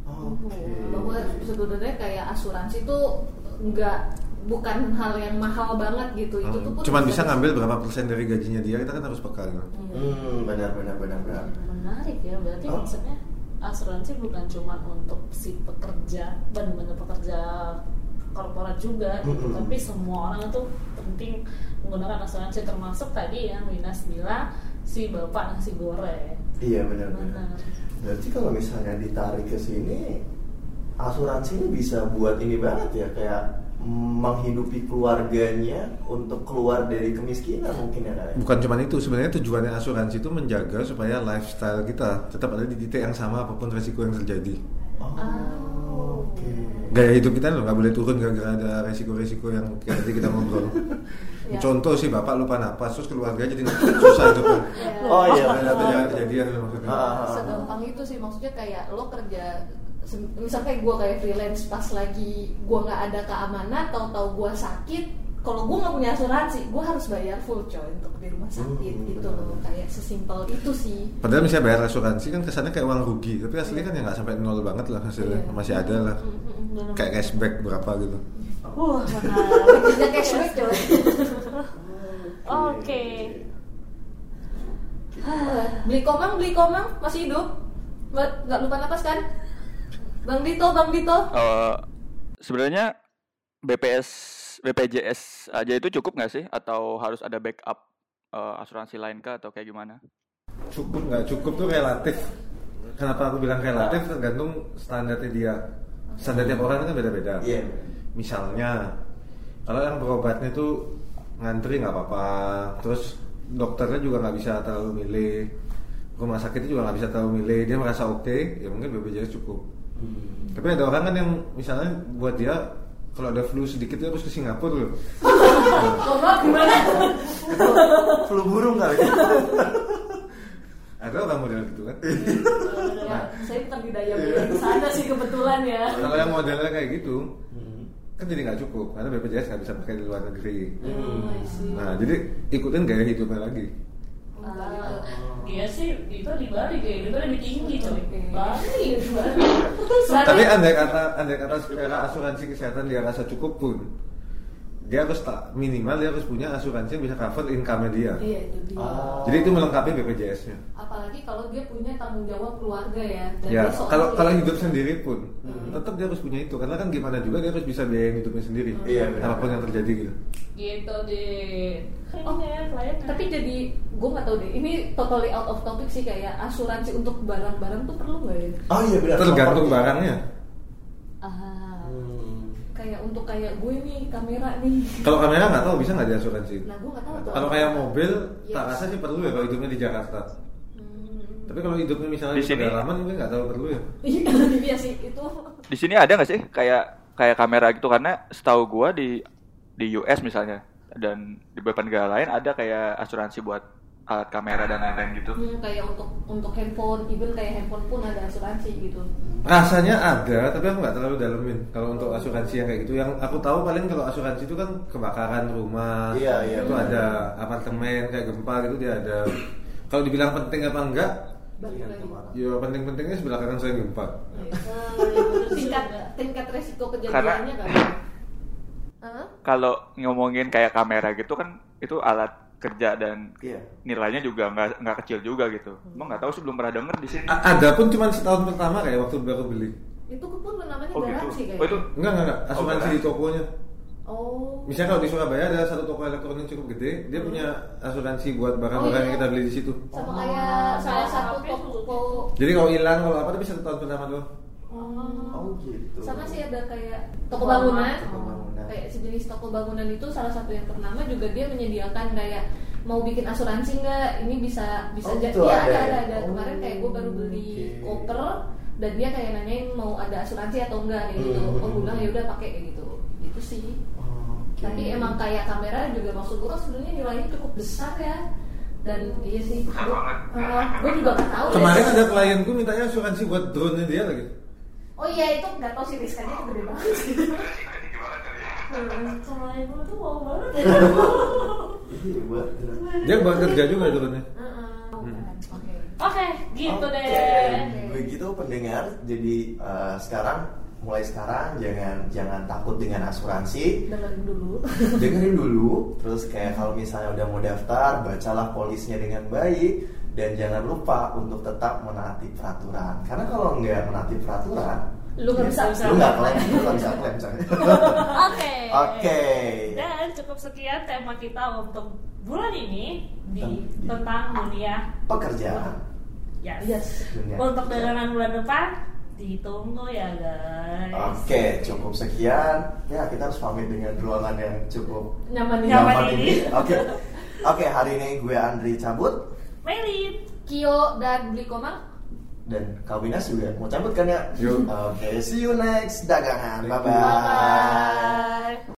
Oke. bahwa sebenarnya kayak asuransi itu nggak bukan hal yang mahal banget gitu itu tuh Hmm, pun cuman bisa ngambil berapa persen dari gajinya dia kita kan harus peka gitu. Hmm benar benar benar benar. menarik ya berarti Oh. maksudnya asuransi bukan cuma untuk si pekerja benar-benar pekerja korporat juga gitu. Mm-mm. tapi semua orang itu penting menggunakan asuransi termasuk tadi yang Winas bilang si bapak nasi goreng Iya benar benar. Benar. Berarti kalau misalnya ditarik ke sini asuransi ini bisa buat ini banget ya kayak menghidupi keluarganya untuk keluar dari kemiskinan mungkin ya ya? Bukan cuma itu, sebenarnya tujuannya asuransi itu menjaga supaya lifestyle kita tetap ada di titik yang sama apa pun resiko yang terjadi. Oh, oke. Gaya hidup kita loh nggak boleh turun gara-gara ada resiko-resiko yang kayak tadi kita ngobrol. Ya. Contoh sih bapak lupa napas terus keluarga jadi susah hidupnya. Oh iya Ada loh maksudnya. Ah, ah, ah. segampang itu sih maksudnya kayak lo kerja kayak gue kayak freelance pas lagi gue nggak ada keamanan tahu-tahu gue sakit kalau gue nggak punya asuransi gue harus bayar full coy untuk di rumah sakit Hmm, gitu loh. kayak sesimpel itu sih. Padahal misalnya bayar asuransi kan kesannya kayak uang rugi, tapi aslinya kan ya nggak sampai nol banget lah hasilnya, Iya. masih ada lah. Kayak cashback berapa gitu. Wah, kerja cashback coy. Oke. beli komang beli komang masih hidup. Nggak lupa napas kan bang Dito bang Dito Eh, sebenarnya BPS BPJS aja itu cukup nggak sih atau harus ada backup eh, asuransi lain kah atau kayak gimana? Cukup nggak cukup tuh relatif. Kenapa aku bilang relatif tergantung standarnya dia. Standar tiap orang kan beda-beda. Iya. Misalnya kalau yang berobatnya tuh ngantri nggak apa-apa, terus dokternya juga nggak bisa terlalu milih, rumah sakitnya juga nggak bisa terlalu milih, dia merasa oke, ya mungkin BPJS cukup. Hmm. Tapi ada orang kan yang misalnya buat dia kalau ada flu sedikit dia harus ke Singapura loh. Komang gimana Flu burung kali. Ada orang model gitu kan. ya, saya bukan di daya beli ke sana sih kebetulan ya Kalau yang modelnya kayak gitu, Hmm. kan jadi nggak cukup karena BPJS nggak bisa pakai di luar negeri. Hmm. Nah, jadi ikutin gaya hidupnya lagi. Ah, sih, itu di Bali gitu lebih tinggi coy. Bali, Bali. Tapi andai kata andai kata secara asuransi kesehatan dia rasa cukup pun, dia harus tak minimal dia harus punya asuransi yang bisa cover income dia. iya itu dia Oh. Jadi itu melengkapi BPJS-nya. apalagi kalau dia punya tanggung jawab keluarga ya dan Ya, kalau kalau hidup sendiri pun, Hmm. tetap dia harus punya itu karena kan gimana juga dia harus bisa biayain hidupnya sendiri. Iya, benar. Apa pun yang terjadi gitu. Gitu deh. Oh, Keren ya klien. tapi jadi gue nggak tahu deh ini totally out of topic sih kayak asuransi untuk barang-barang tuh perlu nggak ya Oh iya benar. Tergantung barangnya. Ah. Hmm. Kayak untuk kayak gue nih kamera nih Kalau kamera nggak tahu bisa nggak diasuransi. nah gue nggak tahu Kalau kayak mobil, Yes. tak rasa sih perlu ya kalau hidupnya di Jakarta. Hmm. Tapi kalau hidupnya misalnya Di di sini. pedalaman mungkin nggak tahu perlu ya. iya iya sih itu Di sini ada nggak sih kayak kayak kamera gitu karena setahu gua di di US misalnya dan di beberapa negara lain ada kayak asuransi buat alat kamera dan lain-lain gitu. Hmm, kayak untuk untuk handphone even kayak handphone pun ada asuransi gitu Rasanya ada, tapi aku nggak terlalu dalemin. Kalau untuk asuransi yang kayak gitu, yang aku tahu paling kalau asuransi itu kan kebakaran rumah, Iya, iya, itu benar. ada apartemen kayak gempa gitu dia ada. Kalau dibilang penting apa enggak, lagi ya penting-pentingnya sebelah kanan saya gempa. Iya. Juga. tingkat tingkat resiko Karena- kejadiannya kan? Kalau ngomongin kayak kamera gitu kan itu alat kerja dan Iya. nilainya juga nggak nggak kecil juga gitu. Emang nggak tahu sih belum pernah denger di sini. A- ada pun cuma setahun pertama kayak waktu baru beli Itu pun namanya Oh gitu. garansi kayaknya. Oh itu enggak enggak, enggak. asuransi enggak. di tokonya Oh. misalnya kalau di Surabaya ada satu toko elektronik cukup gede dia punya asuransi buat barang-barang Oh, iya. yang kita beli di situ sama Oh. kayak salah satu toko jadi kalau hilang kalau apa tapi satu tahun pertama doang Oh gitu. sama sih ada kayak toko bangunan Toko bangunan. kayak sejenis toko bangunan itu salah satu yang ternama juga dia menyediakan kayak mau bikin asuransi nggak ini bisa bisa Oh, jadi gitu ya ada ada ya? ada Oh, kemarin kayak gue baru beli oke. koper dan dia kayak nanyain mau ada asuransi atau enggak kayak gitu Hmm. oh gue bilang ya udah pakai kayak gitu itu sih Oke. tapi emang kayak kamera juga maksud gue kan sebenarnya nilainya cukup besar ya dan iya sih gue juga nggak tahu deh. kemarin ada klienku mintanya asuransi buat drone nya dia lagi oh iya itu nggak tahu sih riskannya itu gede banget sih Sama ibu tuh mau banget dia buat kerja juga drone nya Heeh. oke Oke, gitu deh. Begitu pendengar. Jadi eh, sekarang mulai sekarang jangan jangan takut dengan asuransi. dengerin dulu Dengerin dulu. Terus kayak kalau misalnya udah mau daftar, bacalah polisnya dengan baik dan jangan lupa untuk tetap menaati peraturan. Karena kalau nggak menaati peraturan, lu nggak bisa lu nggak klaim, lu nggak bisa klaim. Oke. Oke. Dan cukup sekian tema kita untuk bulan ini di Ten- tentang dunia Pekerjaan. Yes. Yes. Dunia Untuk dagangan bulan depan ditunggu ya guys. Oke, cukup sekian. Ya, kita harus pamit dengan ruangan yang cukup nyaman Nyaman. nyaman ini. ini. Oke. Oke, hari ini gue Andri cabut Melit. Kio dan beli komang dan Kalbinas juga mau cabut kan ya? Oke, see you next dagangan. Bye bye. Bye bye.